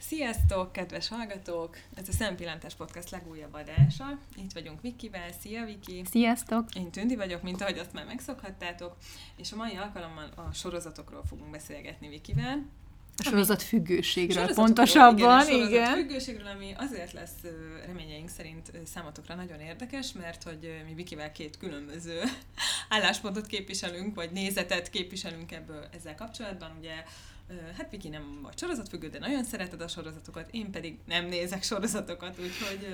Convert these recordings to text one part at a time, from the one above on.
Sziasztok, kedves hallgatók! Ez a Szempillantás Podcast legújabb adása. Itt vagyunk Vikivel. Szia, Viki! Sziasztok! Én Tündi vagyok, mint ahogy azt már megszokhattátok, és a mai alkalommal a sorozatokról fogunk beszélgetni Vikivel. A sorozat függőségről pontosabban, igen. igen. A függőségről, ami azért lesz reményeink szerint számotokra nagyon érdekes, mert hogy mi Vikivel két különböző álláspontot képviselünk, vagy nézetet képviselünk ebből ezzel kapcsolatban. Ugye hát Viki nem vagy sorozatfüggő, de nagyon szereted a sorozatokat, én pedig nem nézek sorozatokat, úgyhogy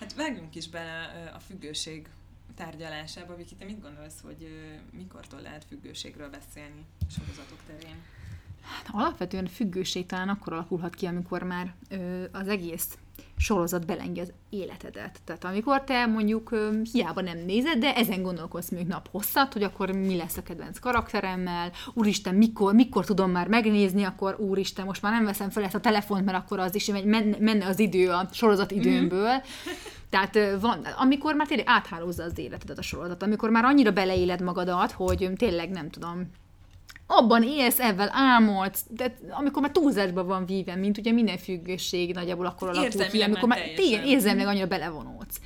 hát vágjunk is bele a függőség tárgyalásába. Viki, te mit gondolsz, hogy mikortól lehet függőségről beszélni sorozatok terén? Hát alapvetően függőség talán akkor alakulhat ki, amikor már az egész sorozat belengi az életedet. Tehát amikor te mondjuk hiába nem nézed, de ezen gondolkodsz még nap hosszat, hogy akkor mi lesz a kedvenc karakteremmel, úristen, mikor, mikor tudom már megnézni, akkor úristen, most már nem veszem fel ezt a telefont, mert akkor az is menne, menne az idő a sorozat időmből. Mm-hmm. Tehát van, amikor már tényleg áthálózza az életedet a sorozat, amikor már annyira beleéled magadat, hogy tényleg nem tudom, abban élsz, ebben álmodsz, de amikor már túlzásban van víve, mint ugye minden függőség nagyjából akkor alakul ki, amikor már tényleg érzelmileg annyira belevonódsz.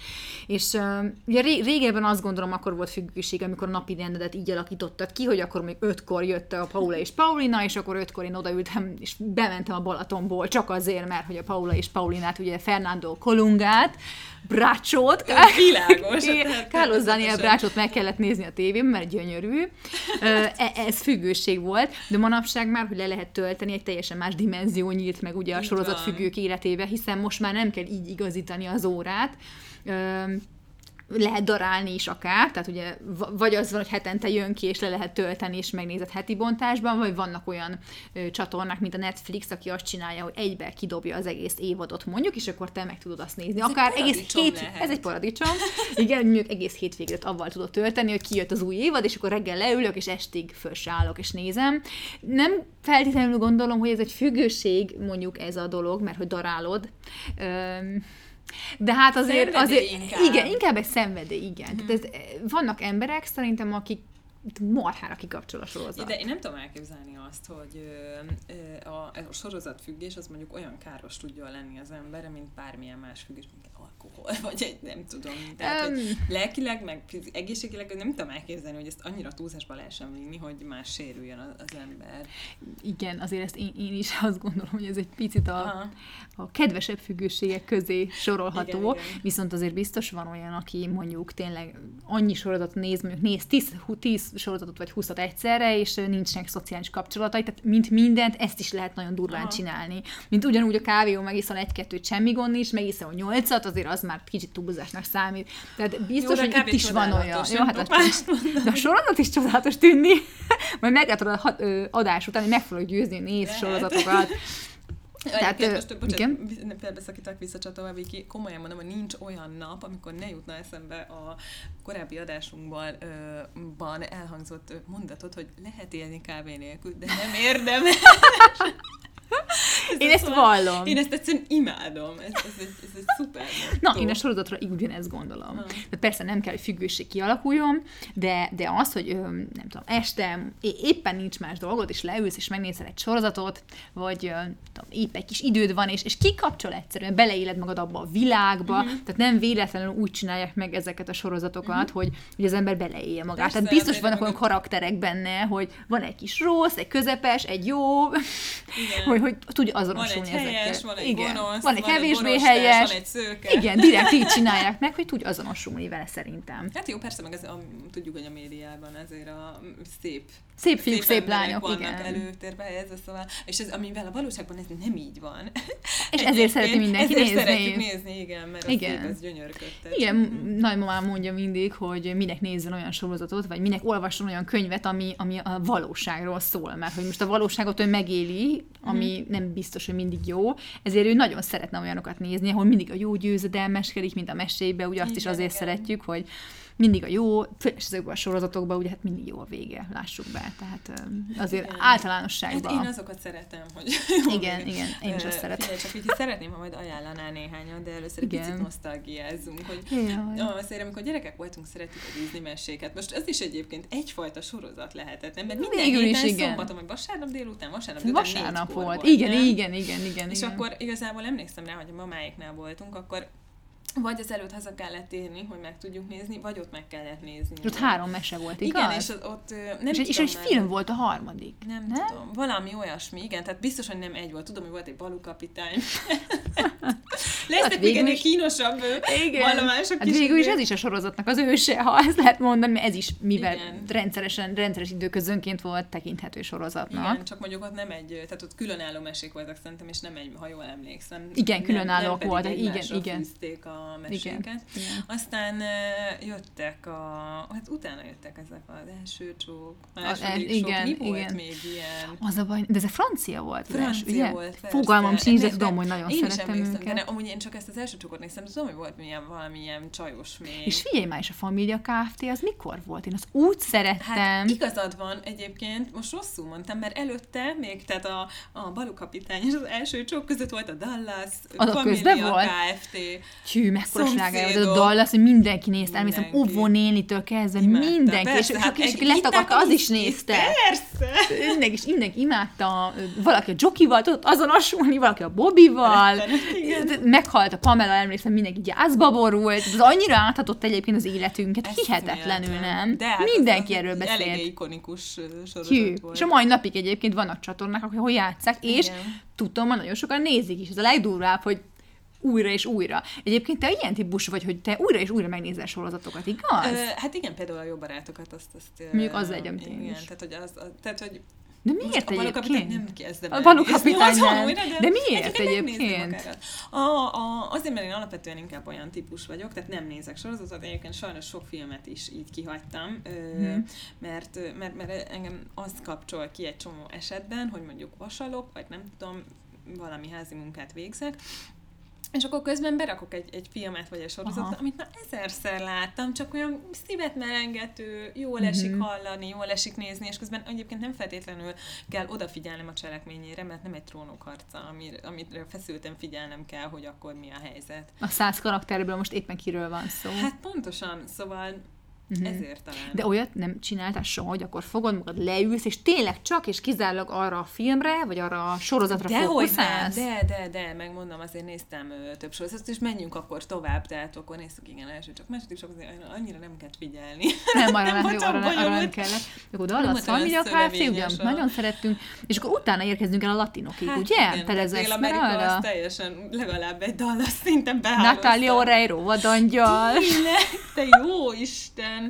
És uh, ugye régebben azt gondolom, akkor volt függőség, amikor napi rendedet így alakítottad ki, hogy akkor még ötkor jött a Paula és Paulina, és akkor ötkor én odaültem, és bementem a Balatonból, csak azért, mert hogy a Paula és Paulinát, ugye Fernando Kolungát, Brácsót, világos. Carlos Daniel Brácsót meg kellett nézni a tévében, mert gyönyörű. E, ez függőség volt, de manapság már, hogy le lehet tölteni, egy teljesen más dimenzió nyílt meg ugye a sorozat függők életébe, hiszen most már nem kell így igazítani az órát lehet darálni is akár, tehát ugye vagy az van, hogy hetente jön ki, és le lehet tölteni, és megnézed heti bontásban, vagy vannak olyan ö, csatornák, mint a Netflix, aki azt csinálja, hogy egybe kidobja az egész évadot mondjuk, és akkor te meg tudod azt nézni. Ez akár egész hét, lehet. ez egy paradicsom. Igen, mondjuk egész hétvégét avval tudod tölteni, hogy kijött az új évad, és akkor reggel leülök, és estig fölsállok, és nézem. Nem feltétlenül gondolom, hogy ez egy függőség, mondjuk ez a dolog, mert hogy darálod. Üm, de hát azért, azért inkább. igen, inkább egy szenvedély, igen. Hmm. Tehát ez, vannak emberek szerintem, akik marhára kikapcsol a sorozat. De én nem tudom elképzelni azt, hogy a, a sorozatfüggés az mondjuk olyan káros tudja lenni az emberre, mint bármilyen más függés, mint alkohol, vagy egy nem tudom. Tehát, um, hogy lelkileg, meg egészségileg nem tudom elképzelni, hogy ezt annyira túlzásba lehessen vinni, hogy más sérüljön az, az ember. Igen, azért ezt én, én is azt gondolom, hogy ez egy picit a, a kedvesebb függőségek közé sorolható, igen, igen. viszont azért biztos van olyan, aki mondjuk tényleg annyi sorozatot néz, mondjuk néz 10, 10 sorozatot vagy 20 egyszerre, és nincsenek szociális kapcsolatai, tehát mint mindent, ezt is lehet nagyon durván Aha. csinálni. Mint ugyanúgy a kávéó megiszol egy-kettőt, semmi gond nincs, megiszol a nyolcat, azért az már kicsit túlzásnak számít. Tehát biztos, Jó, hogy itt is van olyan. Jó, hát a, de a sorozat is csodálatos tűnni. Majd meg lehet adás után, hogy meg fogok győzni, néz sorozatokat. Tehát, ö, most, bocsánat, igen? felbeszakítak visszacsatolva, Viki, komolyan mondom, hogy nincs olyan nap, amikor ne jutna eszembe a korábbi adásunkban elhangzott mondatot, hogy lehet élni kávé nélkül, de nem érdemes. én ezt szóval, vallom. Én ezt egyszerűen imádom. Ez, ez, egy, ez egy szuper. Na, én a sorozatra ugyanezt gondolom. Ha. De persze nem kell, hogy függőség kialakuljon, de, de az, hogy nem tudom, este éppen nincs más dolgod, és leülsz, és megnézel egy sorozatot, vagy tudom, épp egy kis időd van, és, és kikapcsol egyszerűen, beleéled magad abba a világba, uh-huh. tehát nem véletlenül úgy csinálják meg ezeket a sorozatokat, uh-huh. hogy, hogy az ember beleélje magát. Persze, tehát biztos vannak olyan karakterek benne, hogy van egy kis rossz, egy közepes, egy jó, hogy, hogy tudj azonosulni van egy helyes, ezekkel. Van egy igen. gonosz, van egy van kevésbé egy helyes. Van egy szőke. Igen, direkt így csinálják meg, hogy tudj azonosulni vele szerintem. Hát jó, persze, meg ez a, tudjuk, hogy a médiában ezért a szép Szép fiúk, szép, szép lányok, vannak igen. előtérbe helyezve, szóval, és ez, amivel a valóságban ez nem így van. És ezért szereti mindenki ezért nézni. szeretjük nézni, igen, mert igen. ez gyönyörködtet. Igen, mm. nagymamám mondja mindig, hogy minek nézzen olyan sorozatot, vagy minek olvasson olyan könyvet, ami, ami a valóságról szól, mert hogy most a valóságot ő megéli, ami mm. nem biztos, hogy mindig jó, ezért ő nagyon szeretne olyanokat nézni, ahol mindig a jó győzedelmeskedik, mint a mesébe, ugye azt igen, is azért igen. szeretjük, hogy mindig a jó, és ezekben a sorozatokban ugye hát mindig jó a vége, lássuk be. Tehát azért Igen. általánosságban. Hát én azokat szeretem, hogy Igen, Jó, igen, én is azt szeretem. Figyelj, csak így szeretném, ha majd ajánlanál néhányat, de először egy Igen. picit nosztalgiázzunk, hogy Jaj. Azért, amikor gyerekek voltunk, szerettük a Disney meséket. Most ez is egyébként egyfajta sorozat lehetett, nem? Mert minden Végül is, héten igen. szombaton, vagy vasárnap délután, vasárnap délután Vasárnap négykor volt. Igen, nem? igen, igen, igen. És igen. akkor igazából emlékszem rá, hogy a mamáiknál voltunk, akkor vagy az előtt haza kellett érni, hogy meg tudjuk nézni, vagy ott meg kellett nézni. Ott három mese volt, igaz? Igen, és ott ö, nem és, egy, és tudom egy film volt a harmadik. Nem, Nem? tudom, valami olyasmi, igen, tehát biztos, hogy nem egy volt. Tudom, hogy volt egy balukapitány. Lesznek még végül ennél kínosabb vallomások Hát is. végül is ez is a sorozatnak az őse, ha ezt lehet mondani, mert ez is, mivel Igen. rendszeresen, rendszeres időközönként volt tekinthető sorozatnak. Igen, csak mondjuk ott nem egy, tehát ott különálló mesék voltak szerintem, és nem egy, ha jól emlékszem. Igen, különállók voltak, igen, igen. fűzték a meséket. Igen, igen. Aztán jöttek a, hát utána jöttek ezek az első csók, második e- csók, igen, mi volt igen. még ilyen? Az a baj, de ez a francia volt, az Francia ugye? volt, persze. Fogalmam sincs, de tudom, hogy nagyon én is szerettem emlékszem, őket. De amúgy én csak ezt az első csokot néztem, tudom, hogy volt milyen valamilyen csajos még. És figyelj már is, a Família Kft. az mikor volt? Én azt úgy szerettem. Hát igazad van egyébként, most rosszul mondtam, mert előtte még, tehát a, a balukapitány és az első csók között volt a Dallas, Az a Família közben volt? Kft. Hű, mekkora sláger volt, a. Dallas, hogy mindenki nézte, emlékszem. Óvó nénitől kezdve, Imádta, mindenki, persze, és, hát és, aki letagadta, itták az is nézte. Persze! Mindenki, és mindenki imádta, valaki a Jokival tudott azonosulni, valaki a Bobbyval, Igen. meghalt a Pamela, emlékszem, mindenki gyászba borult, ez annyira áthatott egyébként az életünket, Ez hihetetlenül nem. De hát mindenki az- erről beszélt. ikonikus ö, sorozat Hű. volt. És a mai napig egyébként vannak csatornák, ahol játszák, és tudom, hogy nagyon sokan nézik is. Ez a legdurvább, hogy újra és újra. Egyébként te ilyen típusú vagy, hogy te újra és újra megnézel sorozatokat, igaz? Ö, hát igen, például a jó barátokat, azt, azt Mondjuk az egy, amit én Igen, tehát hogy, az, az, tehát, hogy De most miért a balukapitány egyébként? nem kezdem el balukapitány nézni, azon nem. újra, De miért megnézném egyébként? A, a, azért, mert én alapvetően inkább olyan típus vagyok, tehát nem nézek sorozatot, egyébként sajnos sok filmet is így kihagytam, ö, Mhm. mert, mert, mert engem azt kapcsol ki egy csomó esetben, hogy mondjuk vasalok, vagy nem tudom, valami házi munkát végzek, és akkor közben berakok egy, egy filmet vagy egy sorozatot, Aha. amit már ezerszer láttam, csak olyan szívet melengető, jól esik Mhm. hallani, jól esik nézni, és közben egyébként nem feltétlenül kell odafigyelnem a cselekményére, mert nem egy trónok harca, amire, amire feszülten figyelnem kell, hogy akkor mi a helyzet. A száz karakterből most éppen kiről van szó. Hát pontosan, szóval Mhm. ezért talán. De olyat nem csináltál soha, hogy akkor fogod magad, leülsz, és tényleg csak és kizárólag arra a filmre, vagy arra a sorozatra nem, fókuszálsz? de, de, de, megmondom, azért néztem ö, több sorozatot, és menjünk akkor tovább, tehát akkor néztük, igen, első csak második, azért annyira nem kell figyelni. Nem, arra Nem nem, jó, arra, nem, arra nem kellett. Akkor ugye, szövevényes amit a- nagyon szerettünk, és akkor utána érkezünk el a latinokig, hát, ugye? igen, Tereza Dél-Amerika az teljesen legalább egy Dallas szinten behálózta. Natalia Oreiro, vadangyal. Tényleg, te jó Isten!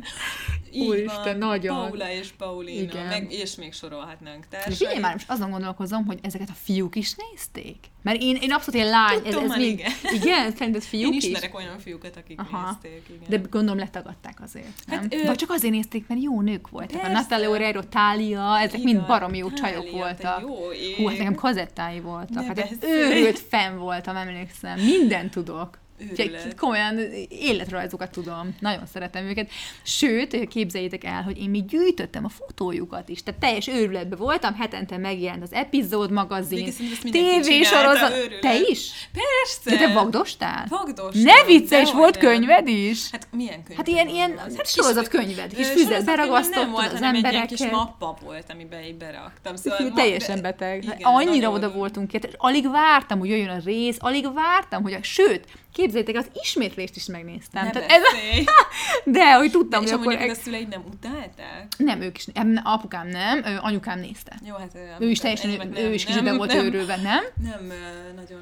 Így Úristen, van. nagyon. Paula és Paulina, Igen. meg, és még sorolhatnánk társai. figyelj már, most azon gondolkozom, hogy ezeket a fiúk is nézték. Mert én, én abszolút ilyen lány, ez, Tudom ez már, mind, igen. igen, szerinted fiúk Én is? ismerek olyan fiúkat, akik Aha. nézték, igen. De gondolom letagadták azért, nem? Hát, Hát, ő- Vagy csak azért nézték, mert jó nők voltak. Persze. A Natalia Oreiro, Tália, ezek Igen. mind baromi jó Tália, csajok voltak. jó ég. Hú, hát nekem kazettái voltak. Ne hát beszélj. őrült fenn voltam, emlékszem. Mindent tudok. Úgyhogy komolyan életrajzokat tudom. Nagyon szeretem őket. Sőt, képzeljétek el, hogy én még gyűjtöttem a fotójukat is. Tehát teljes őrületben voltam, hetente megjelent az epizód magazin, tévésorozat. Te is? Persze! De te vagdostál? Vagdostam. Ne vicce, és volt nem. könyved is? Hát milyen könyv? Hát ilyen, ilyen Az hát kis- sorozatkönyved, kis Ö, füzet beragasztottad nem volt, az hanem egy kis embereket. mappa volt, amiben így beraktam. Szóval teljesen beteg. Hát igen, Annyira oda voltunk és alig vártam, hogy jöjjön a rész, alig vártam, hogy a, sőt, képzeljétek, az ismétlést is megnéztem. Ne Tehát ez, de, hogy tudtam, És hogy akkor... neked a szüleid nem utálták? Nem, ők is, apukám nem, anyukám nézte. Jó, hát... Ő is teljesen, ő is kicsit be volt őrülve, nem? Nem nagyon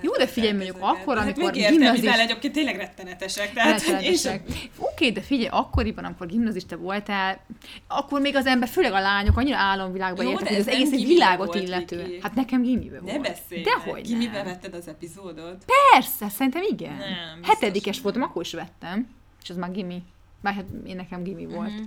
Jó, de figyelj, mondjuk akkor, Hát amikor megértem, gimnazis- mivel egyébként tényleg rettenetesek. Tehát. Rettenetesek. Oké, de figyelj, akkoriban, amikor gimnazista voltál, akkor még az ember, főleg a lányok, annyira álomvilágba de hogy az nem egész gimibe világot illető. Hát nekem gimibe Ne volt. beszélj! Dehogy nem. bevetted az epizódot? Persze, szerintem igen. Nem, Hetedikes nem. voltam, akkor is vettem. És az már gimi. Bár hát én nekem gimi volt. Mhm.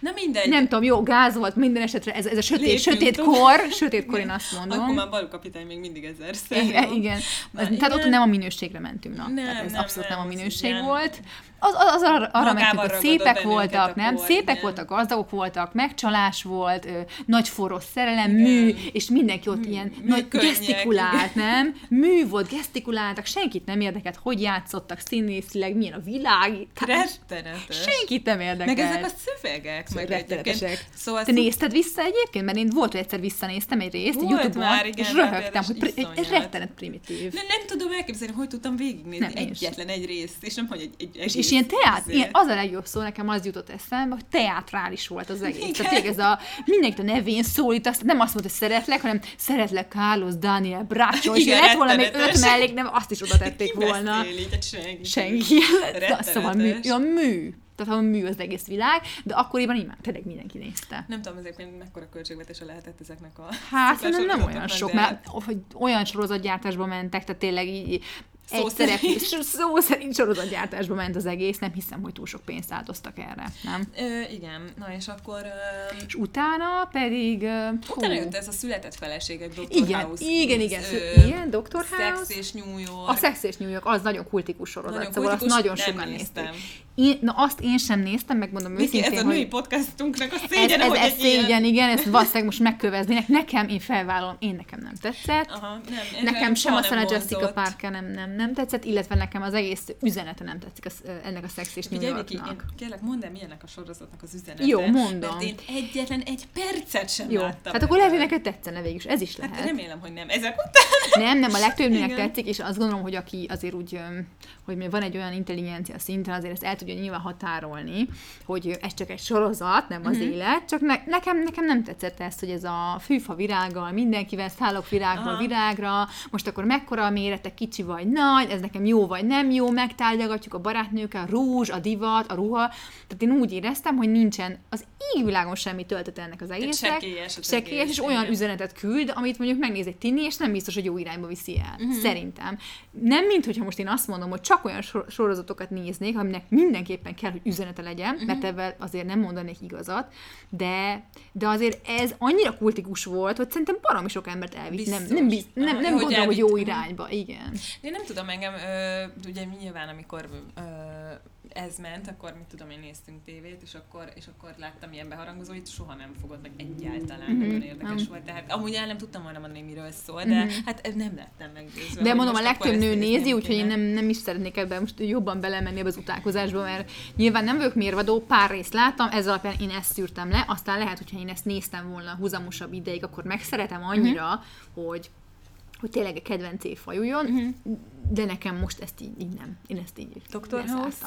Na mindegy. Nem tudom, jó, gáz volt minden esetre, ez, ez a sötét, Lépjünk sötét tovább. kor, sötét kor én azt mondom. Akkor már balukapitány még mindig ezerszer. Igen, jó? igen. Na, Tehát ott nem a minőségre mentünk, na. Nem, Tehát ez nem, abszolút nem, nem, a minőség igen. volt. Az, az, az arra, arra mentünk, hogy szépek voltak, nem? kor, Szépek igen. voltak, gazdagok voltak, megcsalás volt, ö, nagy forró szerelem, mű, és mindenki ott ilyen nagy műkönnyek, gesztikulált, nem? Mű volt, gesztikuláltak, senkit nem érdekelt, hogy játszottak színészileg, milyen a világ. Rettenetes. Senkit nem érdekelt. Meg ezek a szövegek, meg Rettenetesek. Szóval Te nézted vissza egyébként? Mert én volt, hogy egyszer visszanéztem egy részt, egy Volt Youtube-on, már, igen, és röhögtem, hogy pri- egy, egy iszonyat. rettenet primitív. nem, nem tudom elképzelni, hogy tudtam végignézni Nem, egyetlen egy részt, és nem, hogy egy, egy És, egész és ilyen teát, ilyen, az a legjobb szó, nekem az jutott eszembe, hogy teátrális volt az egész. Igen. Tehát tényleg ez a, mindenki a nevén szólít, azt nem azt mondta, hogy szeretlek, hanem szeretlek Carlos, Daniel, Bracho, és Igen, lett volna még öt mellék, nem, azt is oda tették volna. beszél senki. Senki. Rettenetes. Szóval mű, ja, mű. Tehát a mű az egész világ, de akkoriban imád, tényleg mindenki nézte. Nem tudom, ezért mekkora költségvetése lehetett ezeknek a Hát szerintem nem olyan sok, mert hogy olyan sorozatgyártásba mentek, tehát tényleg így Szó egy szerep, szerint. szó szerint sorozatgyártásba ment az egész, nem hiszem, hogy túl sok pénzt áldoztak erre, nem? Ö, igen, na és akkor... Ö, És utána pedig... ö, utána jött ez a született feleségek, Dr. igen, House. igen, igen, ö, igen, Dr. House. Szex és New York. A Szex és New York, az nagyon kultikus sorozat, Nagyon szóval kultikus, azt nagyon sokan néztem. nézték. Én, na azt én sem néztem, megmondom Viki, őszintén, ez a hogy női podcastunknak a ez, szégyene, ez, hogy ez egy ilyen- szégyen, igen, ezt valószínűleg most megköveznének. Nekem, én felvállalom, én nekem nem tetszett. Aha, nem, Nekem sem soha a Jessica. Parker nem, nem, nem tetszett, illetve nekem az egész üzenete nem tetszik az, ennek a Szex és New Figyelj, Viki, Yorknak. én kérlek, mondd el, milyennek a sorozatnak az üzenete. Jó, mondom. Mert én egyetlen egy percet sem Jó, láttam. hát akkor lehet, hogy neked tetszene végül is, ez is lehet. Hát remélem, hogy nem. Ezek után. Nem, nem, a legtöbbnek Igen. tetszik, és azt gondolom, hogy aki azért úgy, hogy van egy olyan intelligencia szinten, azért ezt el tudja nyilván határolni, hogy ez csak egy sorozat, nem az élet, csak ne, nekem, nekem nem tetszett ez, hogy ez a fűfa virággal, mindenkivel szállok virágból Aha. virágra, most akkor mekkora a mérete, kicsi vagy nagy, ez nekem jó vagy nem jó, megtárgyalgatjuk a barátnőkkel, a rúzs, a divat, a ruha, tehát én úgy éreztem, hogy nincsen az égvilágon semmi töltete ennek az egésznek. az egész, és olyan igen. üzenetet küld, amit mondjuk megnéz egy tini, és nem biztos, hogy jó irányba viszi el. Uh-huh. Szerintem. Nem, mint hogyha most én azt mondom, hogy csak olyan sor- sorozatokat néznék, aminek mindenképpen kell, hogy üzenete legyen, uh-huh. mert ebben azért nem mondanék igazat, de, de azért ez annyira kultikus volt, hogy szerintem baromi sok embert elvitt. Nem, Biztos. nem, biz, nem, nem hogy gondolom, hogy jó irányba. Igen. Én nem tudom, engem, ö, ugye nyilván, amikor ö, ez ment, akkor mit tudom, én néztünk tévét, és akkor, és akkor láttam ilyen beharangozóit, soha nem fogott meg egyáltalán, Mhm, nagyon érdekes nem. volt. Tehát amúgy el nem tudtam volna mondani, miről szól, de hát nem lettem meggyőzve. De mondom, a legtöbb nő nézi, úgyhogy én nem, nem is szeretnék ebben most jobban belemenni ebbe az utálkozásba, mert nyilván nem vagyok mérvadó, pár részt láttam, ez alapján én ezt szűrtem le, aztán lehet, hogyha én ezt néztem volna húzamosabb ideig, akkor megszeretem annyira, uh-huh. hogy hogy tényleg a kedvenc fajuljon, uh-huh. de nekem most ezt így, így nem. Én ezt így Dr. leszálltam. House?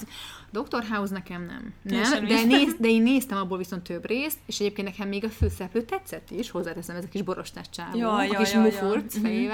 Dr. House nekem nem. Nem de, néz, de én néztem abból viszont több részt, és egyébként nekem még a főszereplő tetszett is, hozzáteszem, ez a kis borostás csávó, Ja, a ja, kis ja, ja. Mhm.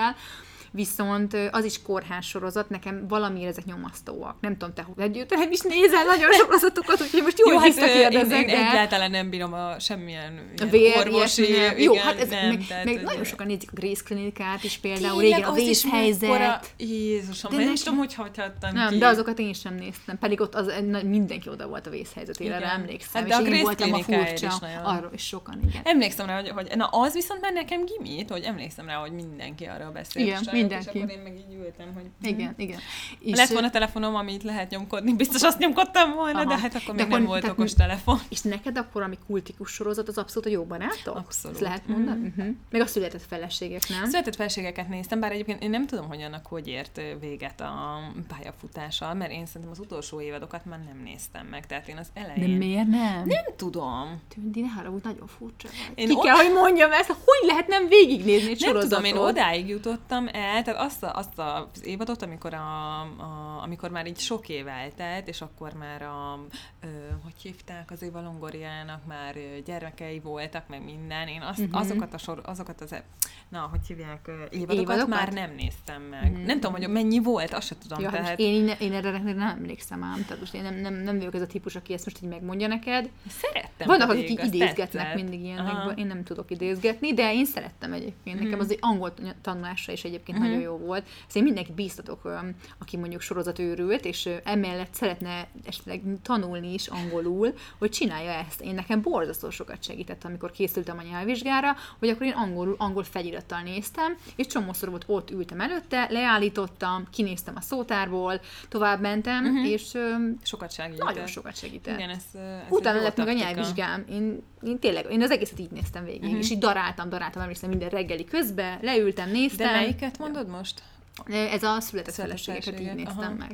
Viszont az is kórház sorozat, nekem valamiért ezek nyomasztóak. Nem tudom, te hogy te nem is nézel nagyon sorozatokat, úgyhogy most jó, Jó, hát én, én de... egyáltalán nem bírom a semmilyen vér, orvosi, ilyesmi, nem. igen, Jó, hát ez, nem, meg, tehát, meg nagyon sokan nézik a Grace klinikát is például, Tényleg, régen a vészhelyzet. mekkora- Jézusom, De nem neki- is tudom, hogy hagyhattam Nem, ki. de azokat én sem néztem, pedig ott az, mindenki oda volt a vészhelyzetére, Igen. emlékszem, Hát de és a én Grace voltam a furcsa, is nagyon. arról is sokan, igen. Emlékszem rá, hogy, hogy na az viszont már nekem gimit, hogy emlékszem rá, hogy mindenki arról beszélt. Igen, mindenki. És akkor én meg így ültem, hogy Igen, igen. És lett volna telefonom, amit lehet nyomkodni, biztos azt nyomkodtam volna, Aha. de hát akkor De még nem akkor- volt okos mi- telefon. És neked akkor, ami kultikus sorozat, az abszolút a jó barátok? Abszolút. Ezt lehet mondani? Uh-huh. Meg a született feleségek, nem? Született felségeket néztem, bár egyébként én nem tudom, hogy annak hogy ért véget a pályafutása, mert én szerintem az utolsó évadokat már nem néztem meg, tehát én az De elején... miért nem? Nem tudom. Tündi, ne haragudj, nagyon furcsa vagy. Én Ki ott- kell, hogy mondjam ezt, hogy lehet nem végignézni egy Nem sorozatot? tudom, én odáig jutottam el, tehát azt, a, azt az évadot, amikor, a, a, amikor már így sok év eltelt, és akkor már a, ö, hogy hívták, az Éva Longoriának már gyermekei voltak, meg minden, én azt, Mhm. uh-huh. azokat, a sor, azokat az, e- na, hogy hívják, évadokat, Évadokat? már nem néztem meg. Uh-huh. Nem tudom, hogy mennyi volt, azt se tudom. Ja, hát tehát én, én erre nem emlékszem ám, tehát most én nem, nem, nem vagyok ez a típus, aki ezt most így megmondja neked. szerettem. Vannak, akik idézgetnek tetszett. mindig ilyenekből, én nem tudok idézgetni, de én szerettem egyébként. Nekem Mhm. az egy angol tanulásra is egyébként nagyon jó volt. Ezt én mindenki bíztatok, aki mondjuk sorozatőrült, és emellett szeretne esetleg tanulni is angolul, hogy csinálja ezt. Én nekem borzasztó sokat segített, amikor készültem a nyelvvizsgára, hogy akkor én angolul, angol felirattal néztem, és csomószor volt ott ültem előtte, leállítottam, kinéztem a szótárból, tovább mentem, uh-huh. és Sokat segített. nagyon sokat segített. Igen, ez, ez Utána lett meg a nyelvvizsgám. Én, én tényleg, én az egészet így néztem végig, uh-huh. és így daráltam, daráltam, emlékszem minden reggeli közben, leültem, De néztem. melyiket mondod most? Ez a született feleségeket így néztem aha. meg.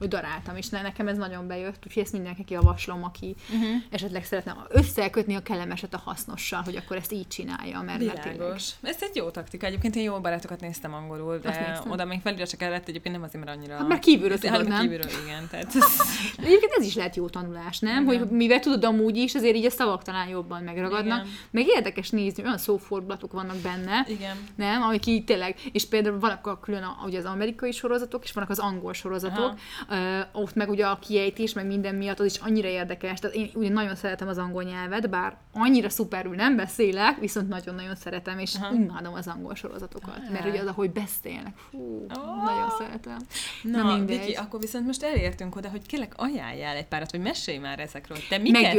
Hogy daráltam, és ne, nekem ez nagyon bejött, úgyhogy ezt mindenkinek javaslom, aki uh-huh. esetleg szeretne összekötni a kellemeset a hasznossal, hogy akkor ezt így csinálja, mert, mert tényleg. Világos. Ez egy jó taktika. Egyébként én jó barátokat néztem angolul, de oda még felirat se kellett, egyébként nem azért, mert annyira... Hát mert kívülről Ez- tudod, hanem nem? kívülről, igen. Tehát ez... Egyébként ez is lehet jó tanulás, nem? Igen. Hogy mivel tudod amúgy is, azért így a szavak talán jobban megragadnak. Igen. Meg érdekes nézni, olyan szófordulatok vannak benne, Igen. nem? Amik így tényleg, és például vannak a külön a, ugye az amerikai sorozatok, és vannak az angol sorozatok, uh, ott meg ugye a kiejtés, meg minden miatt az is annyira érdekes, tehát én ugye nagyon szeretem az angol nyelvet, bár annyira szuperül nem beszélek, viszont nagyon-nagyon szeretem, és Aha. imádom az angol sorozatokat, Ah. mert ugye az, ahogy beszélnek, fú, Oh. nagyon szeretem. Na, Na, mindegy. Viki, akkor viszont most elértünk oda, hogy kérlek ajánljál egy párat, vagy mesélj már ezekről. Te miket?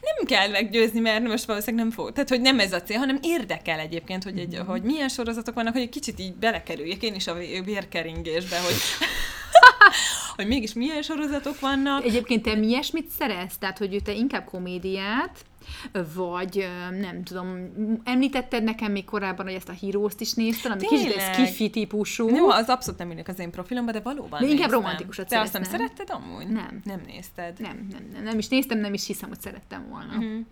Nem kell meggyőzni, mert most valószínűleg nem fog. Tehát, hogy nem ez a cél, hanem érdekel egyébként, hogy, egy, Mhm. hogy milyen sorozatok vannak, hogy egy kicsit így belekerüljek én is a vé- vérkeringésbe, hogy, hogy mégis milyen sorozatok vannak. Egyébként te mi ilyesmit szeretsz? Tehát, hogy te inkább komédiát, vagy nem tudom, említetted nekem még korábban, hogy ezt a hírószt is nézted, ami kicsit Tényleg? ez kifi típusú. Jó, az abszolút nem ülnek az én profilomba, de valóban De inkább néztem. romantikusat Te azt nem szeretted amúgy? Nem. Nem nézted. Nem, nem, nem, nem is néztem, nem is hiszem, hogy szerettem volna. Uh-huh.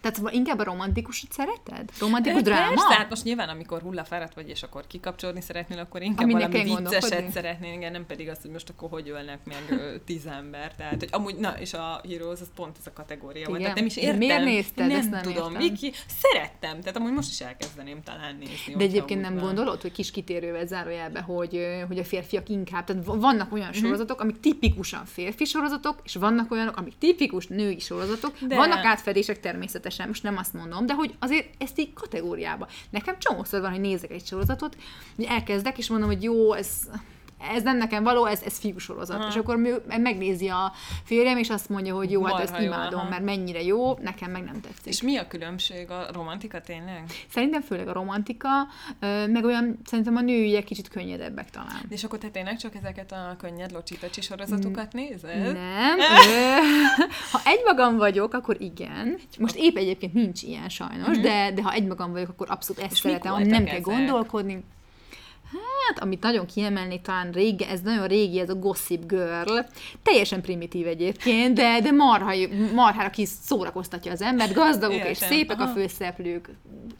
Tehát szóval inkább a romantikusat szereted? Romantikus dráma? Persze, hát most nyilván, amikor hullafáradt vagy, és akkor kikapcsolni szeretnél, akkor inkább Aminek valami vicceset szeretnél, igen, nem pedig azt, hogy most akkor hogy ölnek meg tíz ember. Tehát, hogy amúgy, na, és a Heroes, az pont ez a kategória volt. Tehát nem is értem. miért nézted? Nem Ezt nem tudom. értem. Szerettem. Tehát amúgy most is elkezdeném talán nézni. De egyébként nem van. gondolod, hogy kis kitérővel zárójelbe, hogy, hogy a férfiak inkább, tehát vannak Mhm. olyan sorozatok, amik tipikusan férfi sorozatok, és vannak olyanok, amik tipikus női sorozatok, de... vannak átfedések természetesen, most nem azt mondom, de hogy azért ezt így kategóriába. Nekem csomószor van, hogy nézek egy sorozatot, hogy elkezdek, és mondom, hogy jó, ez ez nem nekem való, ez, ez fiúsorozat. Aha. És akkor megnézi a férjem, és azt mondja, hogy jó, hát Marha ezt jó, imádom, aha. mert mennyire jó, nekem meg nem tetszik. És mi a különbség a romantika tényleg? Szerintem főleg a romantika, meg olyan, szerintem a nőiek kicsit könnyedebbek talán. És akkor te tényleg csak ezeket a könnyed locsitacsi sorozatokat nézed? Nem. Ha egymagam vagyok, akkor igen. Most épp egyébként nincs ilyen sajnos, de, de ha egymagam vagyok, akkor abszolút ezt. És szeretem, nem kell ezek? gondolkodni. Hát, amit nagyon kiemelnék, talán régi, ez nagyon régi, ez a Gossip Girl. Teljesen primitív egyébként, de, de marha, marhára kis szórakoztatja az embert, gazdagok és Értem, szépek a aha. főszereplők.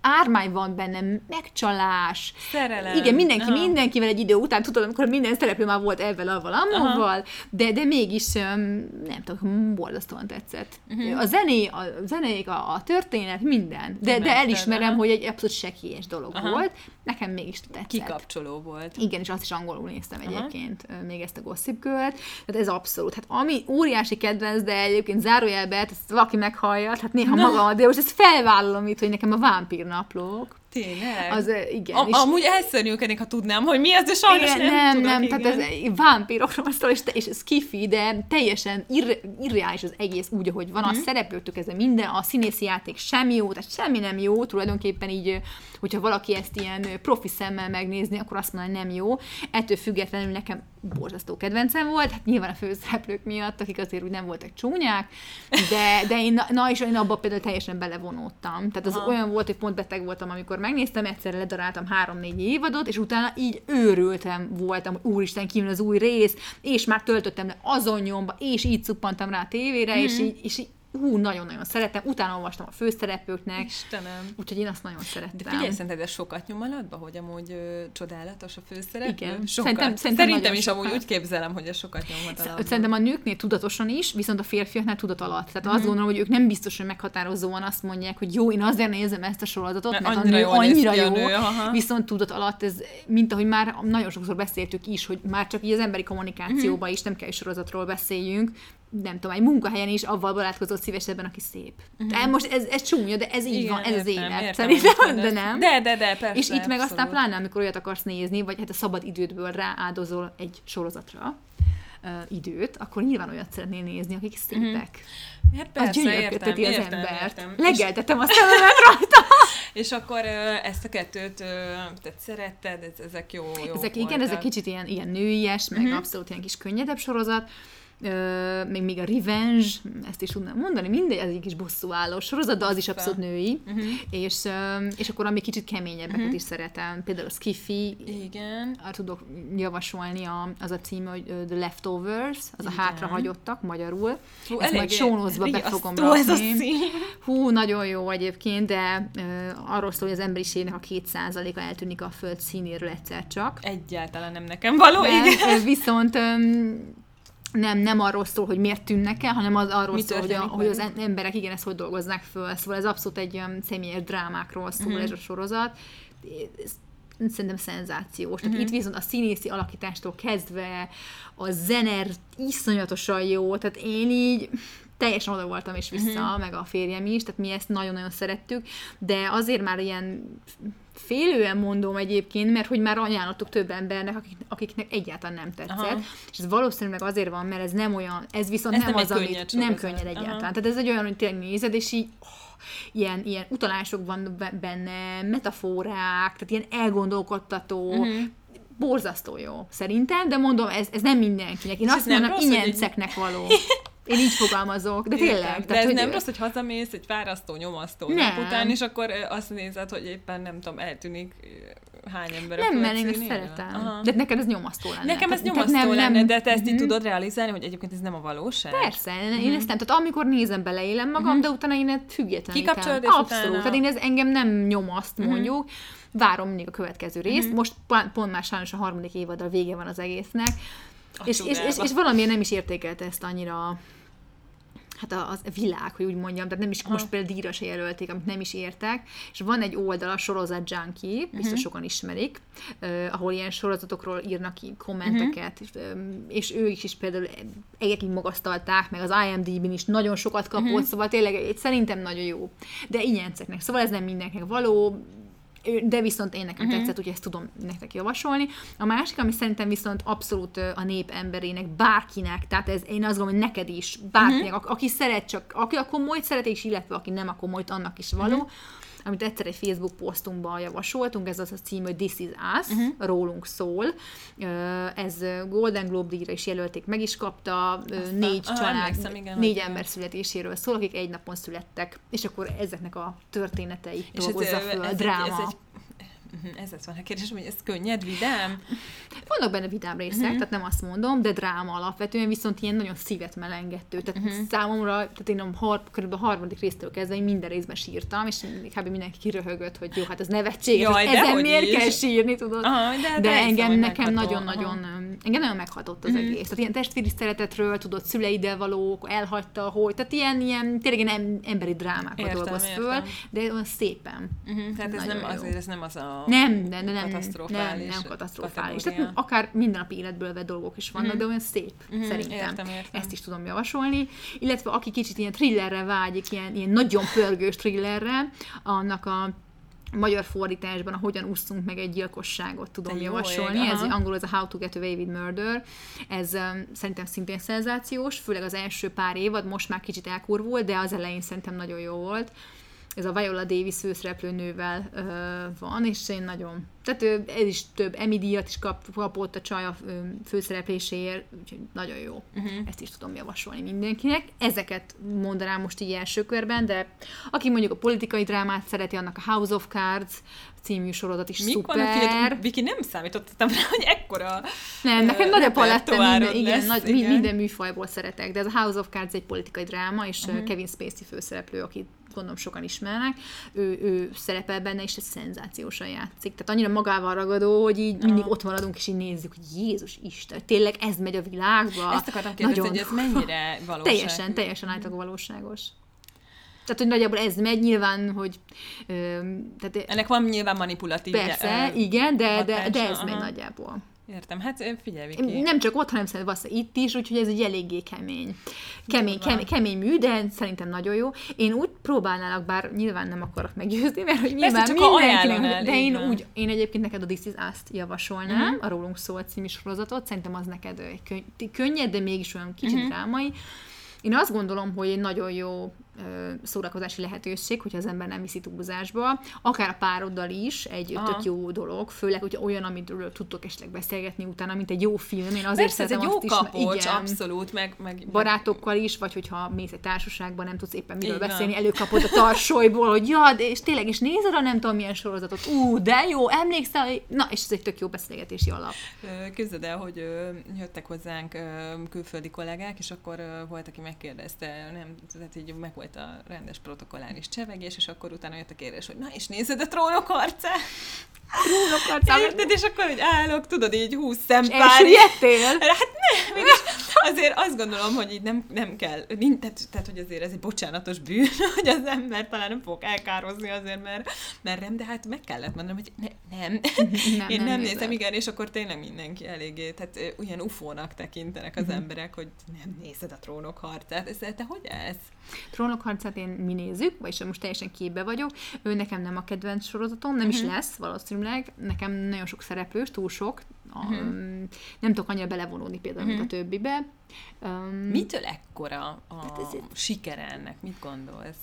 Ármány van benne, megcsalás. Szerelem. Igen, mindenki Aha. mindenkivel egy idő után, tudod, amikor minden szereplő már volt ebben, avval, amóval, de, de mégis, nem tudom, borzasztóan tetszett. Uh-huh. A zené, a zenék, a, a történet, minden. De, de elismerem, aha. hogy egy abszolút sekélyes dolog Aha. volt. Nekem mégis tetszett. Kikapcsoló volt. Igen, és azt is angolul néztem Aha. egyébként, még ezt a Gossip Girl-t. Tehát ez abszolút. Hát ami óriási kedvenc, de egyébként zárójelbe, hát ezt valaki meghallja, hát néha magam, de most ezt felvállalom itt, hogy nekem a vámpírnaplók, Tényleg? az igen. A, és- amúgy elszörnyűködnék, ha tudnám, hogy mi ez, de sajnos igen, nem, nem, tudok, nem, igen. tehát ez vámpírokról szól, és, te, és ez kifi, de teljesen irre, irreális az egész úgy, ahogy van, Mhm. a szereplőtől kezdve minden, a színészi játék sem jó, tehát semmi nem jó, tulajdonképpen így, hogyha valaki ezt ilyen profi szemmel megnézni, akkor azt mondja, hogy nem jó. Ettől függetlenül nekem borzasztó kedvencem volt, hát nyilván a főszereplők miatt, akik azért úgy nem voltak csúnyák, de, de én, na és én abba például teljesen belevonódtam. Tehát az Aha. olyan volt, hogy pont beteg voltam, amikor megnéztem, egyszerre ledaráltam három-négy évadot, és utána így őrültem voltam, hogy úristen, kijön az új rész, és már töltöttem le azon nyomba, és így cuppantam rá a tévére, és Mhm. így, és így hú, nagyon-nagyon szeretem. Utána olvastam a főszereplőknek, Istenem. úgyhogy én azt nagyon De szerettem. figyelj, szerinted ez sokat nyom alatba, hogy amúgy ö, csodálatos a főszereplő? Igen. Sokat. Szerintem- Szerintem, szerintem is amúgy úgy képzelem, hogy ez sokat nyomhat alatba. Szerintem a nőknél tudatosan is, viszont a férfiaknál tudat alatt. Tehát Mhm. azt gondolom, hogy ők nem biztos, hogy meghatározóan azt mondják, hogy jó, én azért nézem ezt a sorozatot, Mert mert, a annyira nő jól néz annyira a jó, nő, aha. viszont tudat alatt ez, mint ahogy már nagyon sokszor beszéltük is, hogy már csak így az emberi kommunikációban Mhm. is nem kell sorozatról beszéljünk, nem tudom, egy munkahelyen is avval barátkozott szívesebben, aki szép. Uh-huh. Tehát most ez, ez csúnya, de ez így Igen, van, ez az értem, élet. értem, Szerintem, de nem. De, de, de, persze, És itt meg aztán abszolút. pláne, amikor olyat akarsz nézni, vagy hát a szabad idődből rááldozol egy sorozatra uh, időt, akkor nyilván olyat szeretnél nézni, akik szépek. Hát Az persze, értem, gyönyörködteti az értem, embert. értem. És, Legeltetem a szememet rajta. és akkor ezt a kettőt ö, tehát szeretted, ez, ezek jó, jó Ezek igen, voltak. ezek kicsit ilyen, ilyen nőies, meg Mhm. abszolút ilyen kis könnyedebb sorozat. Ö, még, még a Revenge, ezt is tudnám mondani, mindegy, ez egy kis bosszúálló sorozat, de az is abszolút női. Mhm. És, ö, és akkor ami kicsit keményebbeket Mhm. is szeretem. Például a Skiffy, Igen. tudok javasolni, a, az a címe, hogy The Leftovers, az a Igen. hátrahagyottak magyarul. Hú, Ezt majd sónozba be fogom ez a rakni. szín. Hú, nagyon jó egyébként, de ö, arról szól, hogy az emberiségnek a két százaléka eltűnik a föld színéről egyszer csak. Egyáltalán nem nekem való, De, igen. viszont öm, nem, nem arról szól, hogy miért tűnnek el, hanem az arról Mi szól, hogy, a, hogy az emberek igen ezt hogy dolgozzák föl. Szóval ez abszolút egy um, személyes drámákról szól Mhm. ez a sorozat. Ez szerintem szenzációs. Tehát Mhm. itt viszont a színészi alakítástól kezdve a zene iszonyatosan jó, tehát én így teljesen oda voltam és vissza, Mhm. meg a férjem is, tehát mi ezt nagyon-nagyon szerettük, de azért már ilyen félően mondom egyébként, mert hogy már ajánlottuk több embernek, akik, akiknek egyáltalán nem tetszett. Aha. És ez valószínűleg azért van, mert ez nem olyan, ez viszont Ez nem, nem az, amit könnyed nem könnyed egyáltalán. Aha. Tehát ez egy olyan, hogy tényleg nézed, és így oh, ilyen, ilyen utalások van be- benne, metaforák, tehát ilyen elgondolkodtató, Mhm. borzasztó jó szerintem, de mondom, ez, ez nem mindenkinek. Én És azt mondom, rossz, ingyenceknek való. Én így fogalmazok, de tényleg. Értem. De ez hogy- nem rossz, hogy hazamész egy fárasztó, nyomasztó Nem. nap után, és akkor azt nézed, hogy éppen nem tudom, eltűnik hány ember Nem, mert én ezt szeretem. Aha. De neked ez nyomasztó lenne. Nekem ez nyomasztó tehát lenne, de te ezt így Mhm. tudod realizálni, hogy egyébként ez nem a valóság? Persze, én ezt nem, tehát amikor nézem, beleélem magam, de utána én ezt függetlenítem. Mhm. Kikapcsolod, és Abszolút, utána- Mhm. tehát én ez engem nem nyomaszt mondjuk, várom mindig a következő részt, most pont, már sajnos a harmadik évad a vége van az egésznek, és, és, és, és valamiért nem is értékelte ezt annyira hát a, a világ, hogy úgy mondjam, tehát nem is, most például díjra se jelölték, amit nem is értek, és van egy oldal, a sorozat Junkie, biztos Mhm. sokan ismerik, uh, ahol ilyen sorozatokról írnak ki kommenteket, és, um, és ők is például egekig magasztalták, meg az IMDb-n is nagyon sokat kapott, Mhm. szóval tényleg szerintem nagyon jó. De ingyenceknek, szóval ez nem mindenkinek való, ő- de viszont én nekem uh-huh. tetszett, úgyhogy ezt tudom nektek javasolni. A másik, ami szerintem viszont abszolút a nép emberének, bárkinek, tehát ez én azt gondolom, hogy neked is, bárkinek, uh-huh. aki szeret csak, aki a komolyt szeret, és illetve aki nem a komolyt, annak is való. Uh-huh amit egyszer egy Facebook posztunkban javasoltunk, ez az a cím, hogy This is Us, uh-huh. rólunk szól. Ez Golden Globe díjra is jelölték, meg is kapta, Aztán- négy ah, család, igen, négy hogy- ember születéséről szól, akik egy napon születtek, és akkor ezeknek a történeteit És dolgozza ez, föl, ez, a egy- dráma. Ez egy, ez lett volna a kérdés, hogy ez könnyed, vidám? Vannak benne vidám részek, Mhm. uh-huh. tehát nem azt mondom, de dráma alapvetően, viszont ilyen nagyon szívet melengető. Tehát Mhm. uh-huh. számomra, tehát én a har, körülbelül a harmadik résztől kezdve én minden részben sírtam, és kb. mindenki kiröhögött, hogy jó, hát ez nevetséges, Jaj, Jaj, ezen miért is. kell sírni, tudod? Aha, de, de, de engem nekem nagyon-nagyon, engem nagyon meghatott az Mhm. egész. Tehát ilyen testvéri szeretetről, tudod, szüleiddel való, elhagyta, hogy, tehát ilyen, ilyen tényleg ilyen em- emberi drámákat Értem, dolgoz föl, de olyan szépen. Uh-huh, tehát ez nem, azért ez nem az a Nem, de, de nem, nem, katasztrofális nem katasztrofális. kategória. Tehát akár mindennapi életből vett dolgok is vannak, Mhm. de olyan szép, Mhm, szerintem. értem, értem. Ezt is tudom javasolni. Illetve aki kicsit ilyen thrillerre vágyik, ilyen, ilyen nagyon pörgős thrillerre, annak a magyar fordításban a Hogyan úszunk meg egy gyilkosságot tudom Te javasolni. ég, Ez angol ez a How to get away with murder. Ez um, szerintem szintén szenzációs, főleg az első pár évad, most már kicsit elkurvult, de az elején szerintem nagyon jó volt. Ez a Viola Davis főszereplőnővel ö, van, és én nagyon... Tehát ő, ez is több Emmy díjat is kap, kapott a csaj a főszerepléséért, úgyhogy nagyon jó. Uh-huh. Ezt is tudom javasolni mindenkinek. Ezeket mondanám most így első körben, de aki mondjuk a politikai drámát szereti, annak a House of Cards című sorozat is Mik szuper. vannak ilyet? Viki, nem számítottam rá, hogy ekkora Nem, nekem nagy a paletta, minden, igen, lesz, nagy, igen. minden műfajból szeretek, de ez a House of Cards egy politikai dráma, és uh-huh. Kevin Spacey főszereplő, akit gondolom sokan ismernek, ő, ő szerepel benne, és ez szenzációsan játszik. Tehát annyira magával ragadó, hogy így mindig ott maradunk, és így nézzük, hogy Jézus Isten, tényleg ez megy a világba. Ezt akartam kérdezni, hogy ez mennyire valóság. Teljesen, teljesen átlag valóságos. Tehát, hogy nagyjából ez megy, nyilván, hogy... Ö, tehát, Ennek van nyilván manipulatív persze, igen, de, de, de ez hatása, megy aha. nagyjából. Értem, hát figyelj, Viki. Nem csak ott, hanem szerintem itt is, úgyhogy ez egy eléggé kemény. Kemény, kemény, kemény mű, de szerintem nagyon jó. Én úgy próbálnálak, bár nyilván nem akarok meggyőzni, mert hogy nyilván csak ha mindenkinek, de én úgy, én egyébként neked a This is Us-t javasolnám, a Rólunk szól című sorozatot, szerintem az neked könny- könnyed, de mégis olyan kicsit drámai. Én azt gondolom, hogy egy nagyon jó szórakozási lehetőség, hogyha az ember nem viszi túlzásba, akár a pároddal is egy Aha. tök jó dolog, főleg, hogyha olyan, amiről tudtok esetleg beszélgetni utána, mint egy jó film. Én azért Persze, ez egy jó azt is, kapocs, igen, abszolút, meg, meg barátokkal is, vagy hogyha mész egy társaságban, nem tudsz éppen miről van. beszélni, előkapod a tarsolyból, hogy ja, de és tényleg is nézed a nem tudom milyen sorozatot, ú, de jó, emlékszel, hogy- na, és ez egy tök jó beszélgetési alap. Képzeld el, hogy jöttek hozzánk külföldi kollégák, és akkor volt, aki megkérdezte, nem, tehát így meg volt a rendes protokolláris csevegés, és akkor utána jött a kérdés, hogy na, és nézed a trónok harcát? Érted? És akkor, hogy állok, tudod, így húsz szempár. Elsüllyedtél? Hát nem, mégis azért azt gondolom, hogy így nem, nem kell, tehát, tehát, hogy azért ez egy bocsánatos bűn, hogy az ember talán nem fog elkározni azért, mert, mert nem, de hát meg kellett mondanom, hogy ne, nem. Nem, Én nem nem, nézem, igen, és akkor tényleg mindenki eléggé, tehát ö, olyan ufónak tekintenek az emberek, hogy nem nézed a trónok harcát. Ez, te hogy ez? Trónok harcát én mi nézzük, vagyis most teljesen képbe vagyok. Ő nekem nem a kedvenc sorozatom, nem is lesz valószínűleg. Nekem nagyon sok szereplős, túl sok. A, Nem tudok annyira belevonódni például, mint a többibe. Um, Mitől ekkora a Hát ez sikere ennek? Mit gondolsz?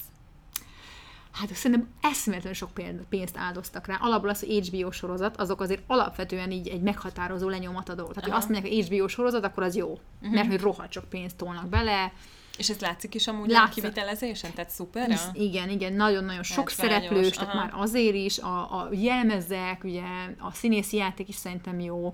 Hát szerintem eszméletlenül sok pénz- pénzt áldoztak rá. Alapból az, hogy HBO sorozat, azok azért alapvetően így egy meghatározó lenyomat adó. Tehát, hogy Aha. azt mondják, hogy HBO sorozat, akkor az jó. Uh-huh. Mert hogy rohadt sok pénzt tolnak bele. És ez látszik is amúgy Látszik. a kivitelezésen? Tehát szuper? Hisz, igen, igen, nagyon-nagyon sok szereplős, tehát már azért is, a, a jelmezek, ugye a színészi játék is szerintem jó,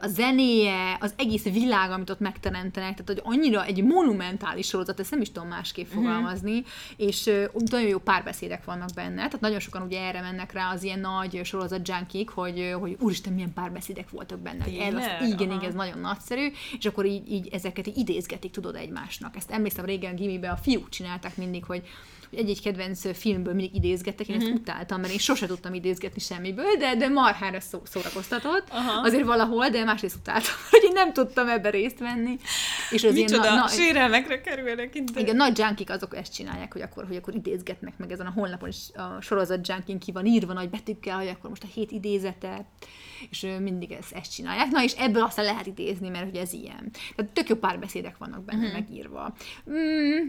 a zenéje, az egész világ, amit ott megteremtenek, tehát hogy annyira egy monumentális sorozat, ezt nem is tudom másképp Mhm. fogalmazni, és ö, nagyon jó párbeszédek vannak benne, tehát nagyon sokan ugye erre mennek rá az ilyen nagy sorozat junkik, hogy, hogy úristen, milyen párbeszédek voltak benne, ez, az, igen, igen, ez nagyon nagyszerű, és akkor így, így ezeket így idézgetik, tudod, egymásnak. Ezt emlékszem régen gimiben a fiúk csinálták mindig, hogy hogy egy-egy kedvenc filmből mindig idézgettek, én Mhm. ezt utáltam, mert én sose tudtam idézgetni semmiből, de, de marhára szó, szórakoztatott, Aha. azért valahol, de másrészt utáltam, hogy én nem tudtam ebbe részt venni. És az Micsoda ilyen na, na, sérelmekre kerülnek itt. igen, nagy junkik azok ezt csinálják, hogy akkor, hogy akkor idézgetnek meg ezen a honlapon is a sorozat junkin ki van írva nagy betűkkel, hogy akkor most a hét idézete, és mindig ezt, ezt csinálják. Na és ebből aztán lehet idézni, mert hogy ez ilyen. Tehát tök jó párbeszédek vannak benne uh-huh. megírva. Mm,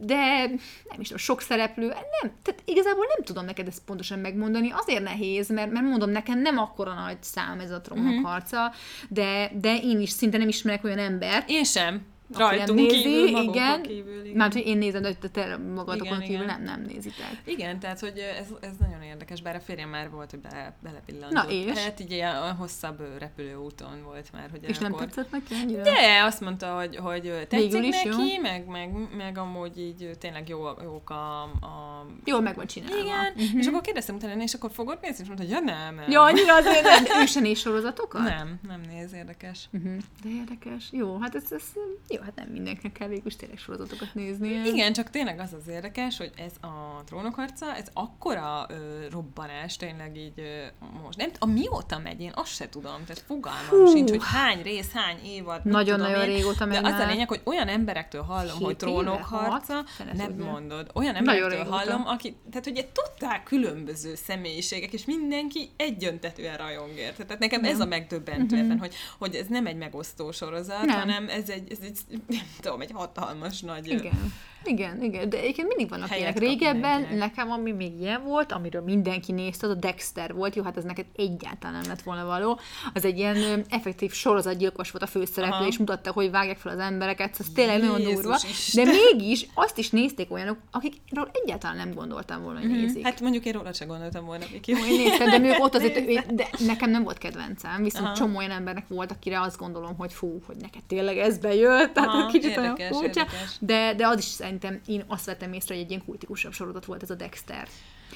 de nem is tudom, sok szereplő, nem, tehát igazából nem tudom neked ezt pontosan megmondani, azért nehéz, mert, mert mondom, nekem nem akkora nagy szám ez a trónok harca, de, de én is szinte nem ismerek olyan embert, Én sem. Aki nem Rajtunk nézi, kívül, igen. kívül. Igen. Mert hogy én nézem, de te magatokon Igen, kívül igen. nem, nem nézitek. Igen, tehát hogy ez, ez nagyon érdekes, bár a férjem már volt, hogy bele, belepillantott. Na és? Hát így ilyen a hosszabb repülőúton volt már, hogy És nem akkor... tetszett neki annyira? De azt mondta, hogy, hogy tetszik Végül is neki, jó. meg, meg, meg amúgy így tényleg jó, jók a, a Jól meg van csinálva. igen, uh-huh. és akkor kérdeztem utána, és akkor fogod nézni, és mondta, hogy ja nem, nem. Ja, annyira azért nem, ő sem néz sorozatokat? Nem, nem néz, érdekes. Uh-huh. De érdekes. Jó, hát ez, ez jó, hát nem mindenkinek kell végül is tényleg sorozatokat nézni. Igen, csak tényleg az az érdekes, hogy ez a trónokharca, ez akkora ö, robbanás tényleg így ö, most. Nem, a mióta megy, én azt se tudom, tehát fogalmam Hú. sincs, hogy hány rész, hány évad, Nagyon-nagyon régóta De megy az a lényeg, hogy olyan emberektől hallom, Hét hogy trónok éve? harca, Hat? Fene nem mondod, olyan emberektől hallom, aki, tehát egy totál különböző személyiségek, és mindenki egyöntetően rajong érte. Tehát nekem ez a megdöbbentő ebben, hogy, hogy ez nem egy megosztó sorozat. Nem. hanem ez egy, ez egy, nem tudom, egy hatalmas nagy Igen. Igen, igen, de egyébként mindig vannak Helyet ilyenek. Régebben mindenkinek. nekem, ami még ilyen volt, amiről mindenki nézte, az a Dexter volt. Jó, hát ez neked egyáltalán nem lett volna való. Az egy ilyen ö, effektív sorozatgyilkos volt a főszereplő, Aha. és mutatta, hogy vágják fel az embereket. Szóval ez tényleg nagyon durva. Isten. De mégis azt is nézték olyanok, akikről egyáltalán nem gondoltam volna, hogy nézik. Hát mondjuk én róla se gondoltam volna, Viki. Én néztem, de még ott azért, de nekem nem volt kedvencem, viszont Aha. csomó olyan embernek volt, akire azt gondolom, hogy fú, hogy neked tényleg ez bejött, tehát Aha, kicsit olyan érdekes, furcsa, érdekes. de, de az is szerintem, én azt vettem észre, hogy egy ilyen kultikusabb sorozat volt ez a Dexter.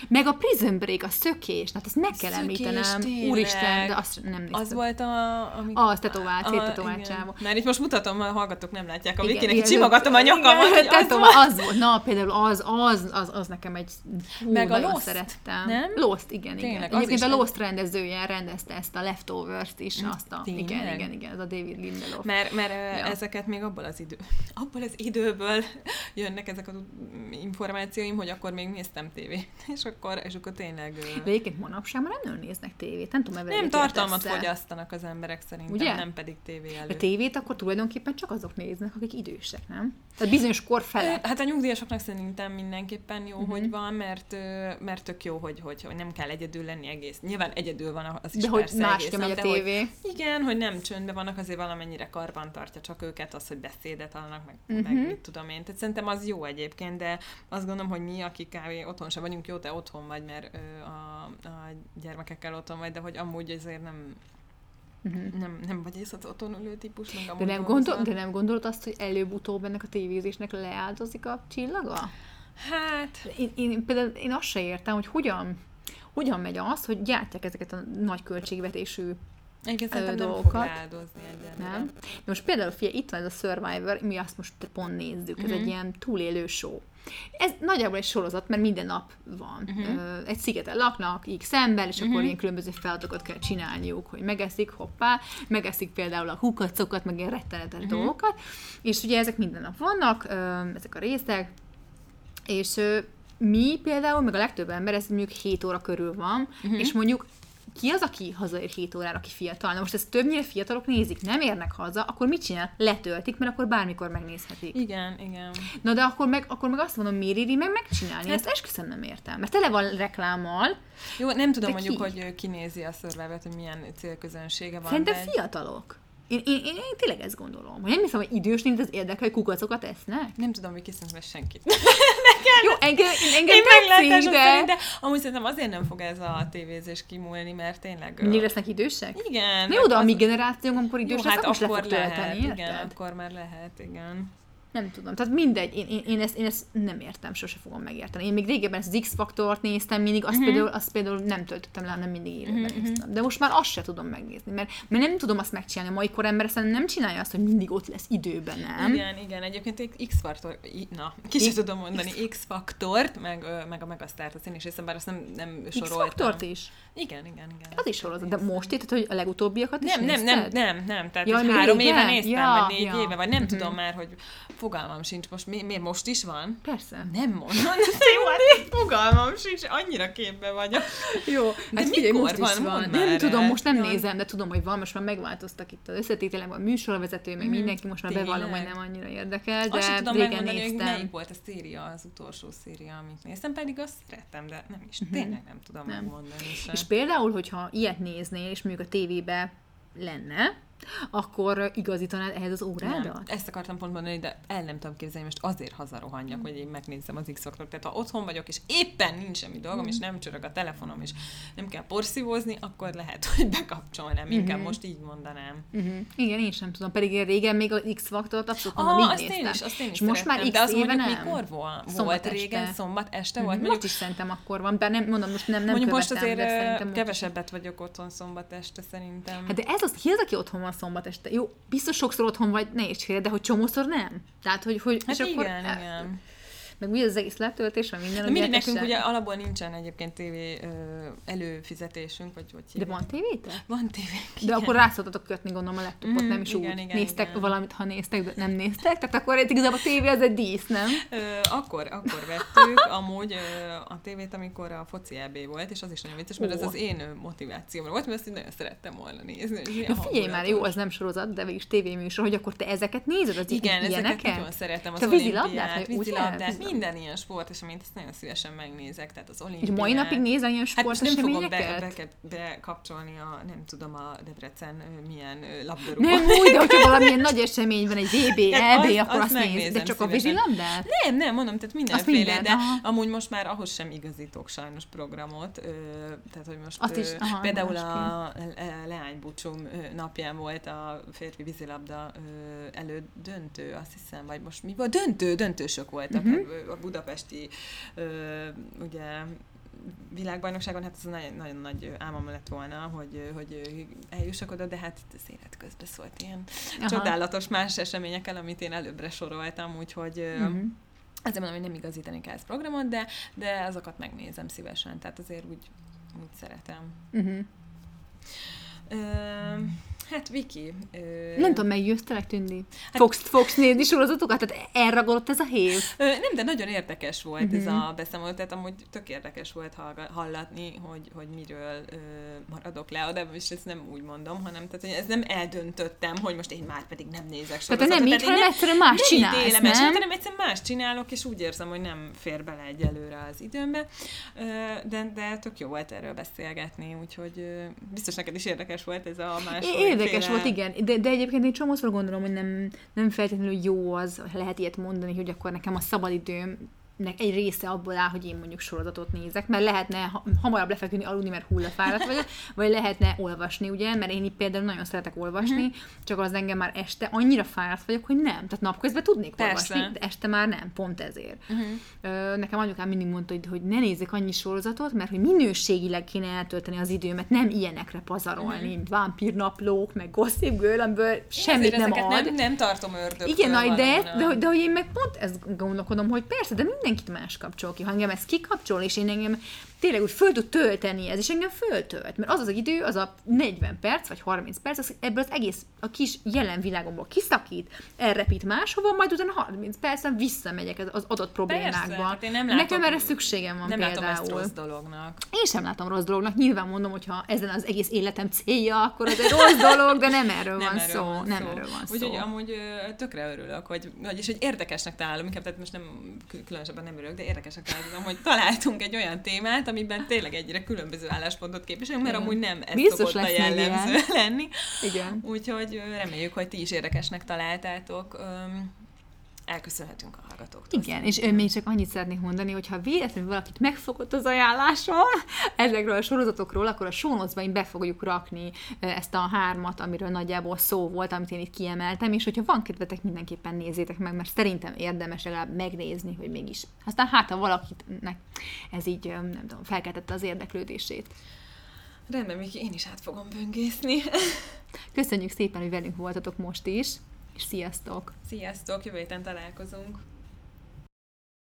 Meg a Prison Break, a szökés, hát azt meg kell Szökés, említenem. tényleg. Úristen, de azt nem néztem. Az volt a... Ami... Az tetovált, a- széttetovált igen. csávó. Már itt most mutatom, a hallgatók nem látják a Igen, Vikinek, igen, simogatom a igen, nyakamat, hogy az volt. az volt. Na, például az, az, az, az nekem egy hú, Meg a Lost, szerettem. nem? Lost, igen, igen. Tényleg, az Egyébként a Lost rendezője rendezte ezt a Leftovers-t is, azt a, igen, igen, igen, ez a David Lindelof. Mert, mert ja. ezeket még abból az idő, abból az időből jönnek ezek az információim, hogy akkor még néztem tévét. És akkor, és akkor tényleg... De egyébként manapság már nem néznek tévét, nem tudom, Nem tartalmat fogyasztanak az emberek szerintem, Ugye? nem pedig tévé A előtt. tévét akkor tulajdonképpen csak azok néznek, akik idősek, nem? Tehát bizonyos kor felett. Hát a nyugdíjasoknak szerintem mindenképpen jó, Mhm. uh-huh. hogy van, mert, mert tök jó, hogy, hogy, hogy nem kell egyedül lenni egész. Nyilván egyedül van az is De hogy persze másra egész megy a de hogy- tévé. Igen, hogy nem csöndben vannak, azért valamennyire karban tartja csak őket, az, hogy beszédet hallanak, meg, Mhm. uh-huh. meg mit tudom én. Tehát szerintem az jó egyébként, de azt gondolom, hogy mi, akik kávé otthon sem vagyunk, jó, te otthon vagy, mert ö, a, a gyermekekkel otthon vagy, de hogy amúgy azért nem, Uh-huh. nem, nem vagy ez az otthon ülő típus, meg De nem, gondol, de nem gondolod azt, hogy előbb-utóbb ennek a tévézésnek leáldozik a csillaga? Hát, Én, én például én azt se értem, hogy hogyan, hogyan megy az, hogy gyártják ezeket a nagy költségvetésű szerintem Ö, nem fog dolgokat. egyenlőre. nem? De most például, figyelj, itt van ez a Survivor, mi azt most pont nézzük, ez Mhm. egy ilyen túlélő show. Ez nagyjából egy sorozat, mert minden nap van. Ö, Egy szigeten laknak, X ember, és akkor Mhm. ilyen különböző feladatokat kell csinálniuk, hogy megeszik, hoppá, megeszik például a kukacokat, meg ilyen rettenetes Mhm. dolgokat, és ugye ezek minden nap vannak, ezek a részek, és mi például, meg a legtöbb ember, ez mondjuk 7 óra körül van, Mhm. és mondjuk ki az, aki hazaér 7 órára, aki fiatal? Na most ezt többnyire fiatalok nézik, nem érnek haza, akkor mit csinál? Letöltik, mert akkor bármikor megnézhetik. Igen, igen. Na de akkor meg, akkor meg azt mondom, miért éri meg megcsinálni? Hát- Ezt esküszöm nem értem. Mert tele van reklámmal, Jó, nem tudom mondjuk, ki? hogy kinézi a szörvávet, hogy milyen célközönsége van. szerintem de- fiatalok. Én, én, én, én, tényleg ezt gondolom. Hogy nem hiszem, hogy idős nincs az érdekel, hogy kukacokat esznek. Nem tudom, hogy kiszünk senkit. Jó, engem, engem Én tetszik, de... szerint, de amúgy szerintem azért nem fog ez a tévézés kimúlni, mert tényleg... Mindig lesznek idősek? Igen. Jó, de a az- mi generációnk, amikor idős jó, lesz, hát akkor akkor lehet, tölteni, igen, érted? akkor már lehet, igen. Nem tudom. Tehát mindegy, én, én, én, ezt, én ezt nem értem, sose fogom megérteni. Én még régebben az X-faktort néztem mindig, azt, Mhm. például, azt például nem töltöttem le, nem mindig élőben néztem. De most már azt se tudom megnézni, mert, mert nem tudom azt megcsinálni. A mai korember szerintem nem csinálja azt, hogy mindig ott lesz időben, nem? Igen, igen, egyébként egy X-faktor, na, ki sem tudom mondani, X-faktort, meg, meg a Megasztárt, azt én is hiszem, bár azt nem, nem soroltam. X-faktort is? Igen, igen, igen. Az is sorozat. De most itt, hogy a legutóbbiakat is Nem, nem, nem, nem, nem, tehát Jaj, három éve néztem, Ja, vagy négy ja. éve, vagy nem Mhm. tudom már, hogy fogalmam sincs most, mi, miért most is van? Persze. Nem mondom, de jó, hát fogalmam sincs, annyira képbe vagyok. Jó, Hát figyelj, most is van? van. Nem tudom, most nem Ja. nézem, de tudom, hogy van, most már megváltoztak itt az összetételek, a műsorvezető, meg mindenki most már bevallom, hogy nem annyira érdekel, De Azt sem de tudom megmondani, hogy melyik volt a széria, az utolsó széria, amit néztem, pedig azt szerettem, de nem is, tényleg nem tudom Mhm. Megmondani sem. És például, hogyha ilyet néznél, és mondjuk a tévébe lenne, akkor igazítanád ehhez az órádat? Nem, ezt akartam pont mondani, de el nem tudom képzelni, most azért hazarohanjak, hogy én megnézzem az x faktort Tehát ha otthon vagyok, és éppen nincs semmi dolgom, Mhm. és nem csörög a telefonom, és nem kell porszívózni, akkor lehet, hogy bekapcsolnám. Inkább Mhm. most így mondanám. Uh-huh. Igen, én sem tudom, pedig én régen még az X-faktort abszolút Ah, mondom, így azt én is, azt én is most már X de az éve mondjuk nem. mikor volt? Szombat volt régen, este. szombat este Mhm. volt, Most mondjuk is szerintem akkor van, bár nem, mondom, most nem, nem Mondjuk most követem, azért de szerintem most kevesebbet vagyok otthon szombat este szerintem. Hát de ez az, ki az, aki otthon van szombat este? Jó, biztos sokszor otthon vagy, ne is félre, de hogy csomószor nem. Tehát, hogy, hogy hát és igen, akkor, igen. Meg mi az, egész letöltés, vagy minden, mindig nekünk ugye alapból nincsen egyébként tévé előfizetésünk, vagy hogy De van tévétek? Van tévénk, De akkor rá kötni, gondolom, a laptopot, Mhm, nem is igen, úgy. igen, néztek igen. valamit, ha néztek, de nem néztek, tehát akkor itt igazából a tévé az egy dísz, nem? Ö, akkor, akkor vettük amúgy ö, a tévét, amikor a foci EB volt, és az is nagyon vicces, mert Ó. az én motivációm volt, mert én nagyon szerettem volna nézni. De figyelj már, jó, az nem sorozat, de végig tévéműsor, hogy akkor te ezeket nézed, az Igen, ezeket nagyon szeretem. Az Te vízilabdát, vízilabdát? Minden ilyen sport, és amit ezt nagyon szívesen megnézek, tehát az És olimpiát. mai napig nézel ilyen Hát most nem fogom be, sporteseményeket? be, bekapcsolni a, nem tudom, a Debrecen milyen labdarúgó. Nem úgy, de hogyha valamilyen nagy esemény van, egy VB, Hát EB, azt- akkor azt azt nézd. De csak a szívesen. vízilabdát? Nem, nem, mondom, tehát mindenféle, minden, de aha. amúgy most már ahhoz sem igazítok sajnos programot, ö, tehát hogy most Azt ö, is, aha, például a le- leánybúcsúm napján volt a férfi vízilabda ö, elődöntő, azt hiszem, vagy most mi volt? Döntő, döntősök voltak uh-huh. A budapesti ugye világbajnokságon, hát ez nagyon, nagyon nagy álmom lett volna, hogy, hogy eljussak oda, de hát az élet közben szólt ilyen Aha. csodálatos más eseményekkel, amit én előbbre soroltam, úgyhogy uh-huh. Azért mondom, hogy nem igazítani kell ezt programot, de, de azokat megnézem szívesen, tehát azért úgy, úgy szeretem. Uh-huh. Ö, Hát Viki. Ö... Nem tudom, meggyőztelek tűnni. Hát... Fogsz, fogsz nézni sorozatokat? Tehát elragadott ez a hév? Ö, nem, de nagyon érdekes volt uh-huh. ez mhm. a beszámoló, tehát amúgy tök érdekes volt hallatni, hogy, hogy miről ö, maradok le, de most ezt nem úgy mondom, hanem tehát, hogy ez nem eldöntöttem, hogy most én már pedig nem nézek sorozatot. Tehát nem így, hanem egyszerűen más nem csinálsz, nem? nem? hanem egyszerűen más csinálok, és úgy érzem, hogy nem fér bele egyelőre az időmbe, de, de tök jó volt erről beszélgetni, úgyhogy biztos neked is érdekes volt ez a más. Érdekes volt, igen. De, de egyébként én csomószor gondolom, hogy nem, nem feltétlenül jó az, lehet ilyet mondani, hogy akkor nekem a szabadidőm nek egy része abból áll, hogy én mondjuk sorozatot nézek, mert lehetne hamarabb lefeküdni, aludni, mert hullafáradt vagyok, vagy lehetne olvasni, ugye, mert én itt például nagyon szeretek olvasni, uh-huh. csak az engem már este annyira fáradt vagyok, hogy nem. Tehát napközben tudnék Persze. olvasni, de este már nem, pont ezért. Uh-huh. Nekem anyukám mindig mondta, hogy, hogy ne nézzek annyi sorozatot, mert hogy minőségileg kéne eltölteni az időmet, nem ilyenekre pazarolni, mint vámpírnaplók, meg gossip girl, amiből semmit nem ad. Nem, nem tartom ördög. Igen, de, de, de, de, hogy én meg pont ezt gondolkodom, hogy persze, de minden mindenkit más kapcsol ki. Ha engem ez kikapcsol, és én engem tényleg úgy föl tud tölteni ez, és engem föltölt. Mert az az idő, az a 40 perc, vagy 30 perc, az ebből az egész a kis jelen világomból kiszakít, elrepít máshova, majd utána 30 percen visszamegyek az adott problémákba. Persze, én nem látom, Nekem erre szükségem van nem például. látom ezt rossz dolognak. Én sem látom rossz dolognak. Nyilván mondom, hogy ha ezen az egész életem célja, akkor az egy rossz dolog, de nem erről nem van erről szó. Van nem szó. erről van szó. Úgyhogy amúgy tökre örülök, hogy, vagyis, hogy érdekesnek találom, inkább tehát most nem különösebben nem örülök, de érdekesnek találom, hogy találtunk egy olyan témát, amiben tényleg egyre különböző álláspontot képviselünk, mert amúgy nem ez Biztos szokott a jellemző ilyen. lenni. Igen. Úgyhogy reméljük, hogy ti is érdekesnek találtátok elköszönhetünk a hallgatóktól. Igen, és még csak annyit szeretnék mondani, hogy ha véletlenül valakit megfogott az ajánlásom ezekről a sorozatokról, akkor a sónocba én be fogjuk rakni ezt a hármat, amiről nagyjából szó volt, amit én itt kiemeltem, és hogyha van kedvetek, mindenképpen nézzétek meg, mert szerintem érdemes legalább megnézni, hogy mégis. Aztán hát, ha valakitnek ez így, nem tudom, felkeltette az érdeklődését. Rendben, Miki, én is át fogom böngészni. Köszönjük szépen, hogy velünk voltatok most is és sziasztok! Sziasztok, jövő héten találkozunk!